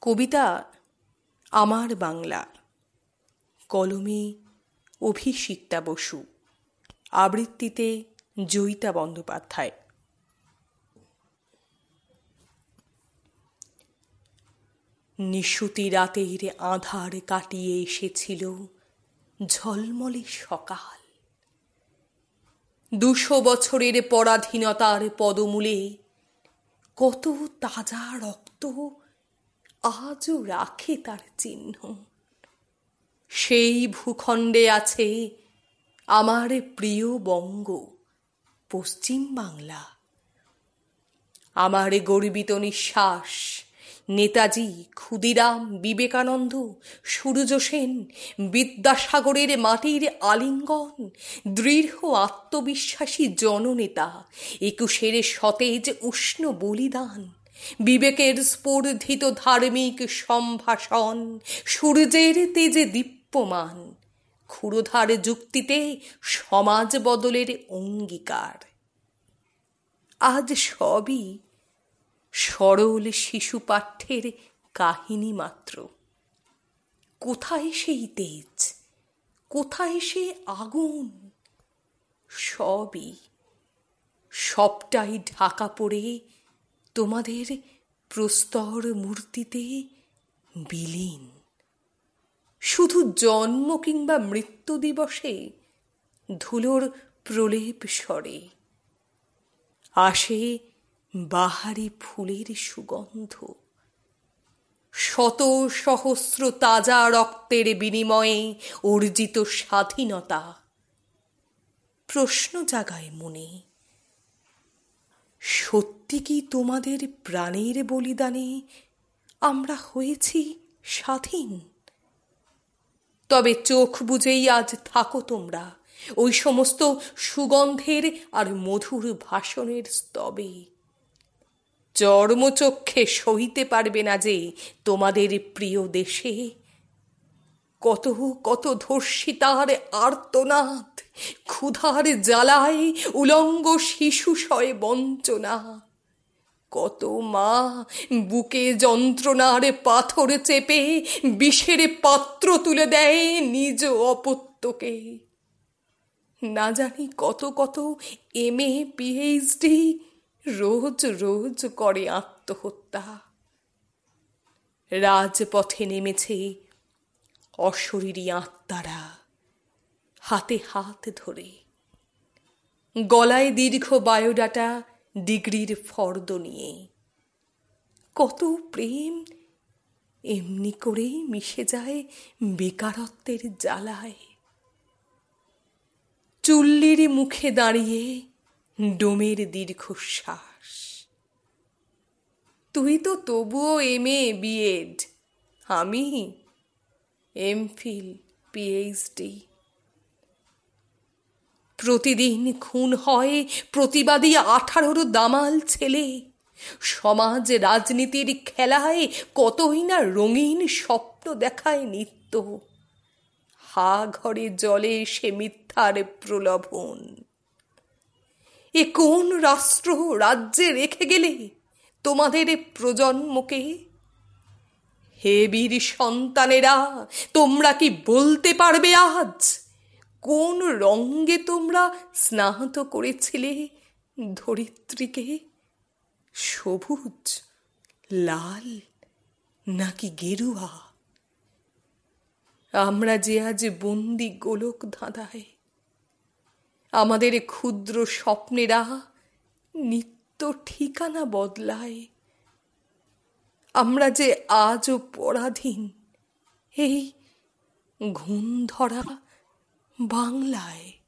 কবিতা আমার বাংলা কলমে অভিষিক্তা বসু। আবৃত্তিতে জয়িতা বন্দ্যোপাধ্যায়। নিশুতি রাতের আধার কাটিয়ে এসেছিল ঝলমলে সকাল। দুশো বছরের পরাধীনতার পদমূলে কত তাজা রক্ত আজও রাখে তার চিহ্ন। সেই ভূখণ্ডে আছে আমার প্রিয় বঙ্গ, পশ্চিম বাংলা। আমার গর্বিত নিঃশ্বাস, নেতাজি, ক্ষুদিরাম, বিবেকানন্দ সূর্য সেন, বিদ্যাসাগরের মাটির আলিঙ্গন, দৃঢ় আত্মবিশ্বাসী জননেতা, একুশের সতেজ উষ্ণ বলিদান। বিবেকের স্পর্ধিত ধার্মিক সম্ভাষণ, সূর্যের তেজে দীপ্যমান, ক্ষুরধার যুক্তিতে সমাজ বদলের অঙ্গীকার। আজ সবই সরল শিশু পাঠ্যের কাহিনী মাত্র। কোথায় সেই তেজ? কোথায় সে আগুন? সবই সবটাই ঢাকা পড়ে তোমাদের প্রস্তর মূর্তিতে বিলীন। শুধু জন্ম কিংবা মৃত্যু দিবসে ধুলোর প্রলেপ স্বরে আসে বাহারি ফুলের সুগন্ধ। শত সহস্র তাজা রক্তের বিনিময়ে অর্জিত স্বাধীনতা। প্রশ্ন জাগায় মনে। সত্যি কি তোমাদের প্রাণের বলিদানে আমরা হয়েছি স্বাধীন? তবে চোখ বুঝেই আজ থাকো তোমরা, ওই সমস্ত সুগন্ধের আর মধুর ভাষণের স্তবে। চর্মচক্ষে সহিতে পারবে না যে তোমাদের প্রিয় দেশে। কত কত ধর্ষিতার আর্তনাদ, ক্ষুধার জ্বালায় উলঙ্গ শিশু শয়ে বঞ্চনা কত মা, বুকে যন্ত্রণার পাথর চেপে বিষের পাত্র তুলে দেয় নিজ অপত্যকে না জানি কত কত এম এ পিএইচডি রোজ রোজ করে আত্মহত্যা। রাজপথে নেমেছে অশরীরী আত্মারা হাতে হাত ধরে। গলায় দীর্ঘ বায়োডাটা ডিগ্রির ফর্দ নিয়ে। কত প্রেম এমনি করেই মিশে যায় বেকারত্বের জ্বালায়। চুল্লির মুখে দাঁড়িয়ে ডোমের দীর্ঘশ্বাস। তুই তো তবুও এম এ বিএড। আমি এমফিল পিএইচডি। প্রতিদিন খুন হয় প্রতিবাদী আঠারোর দামাল ছেলে। সমাজ রাজনীতির খেলায় কতই না রঙিন স্বপ্ন দেখায় নিত্য। হা ঘরে জলে সে মিথ্যার প্রলোভন। এ কোন রাষ্ট্র রাজ্যে রেখে গেলে তোমাদের প্রজন্মকে? হে বীর সন্তানেরা, তোমরা কি বলতে পারবে আজ? কোন রঙ্গে তোমরা স্নাহত করেছিলে, ধরিত্রীকে? সবুজ, লাল নাকি গেরুয়া? আমরা যে আজ বন্দি গোলক ধাঁধায়, আমাদের ক্ষুদ্র স্বপ্নেরা নিত্য ঠিকানা বদলায়, আমরা যে আজও পরাধীন, এই ঘুম ধরা 帮来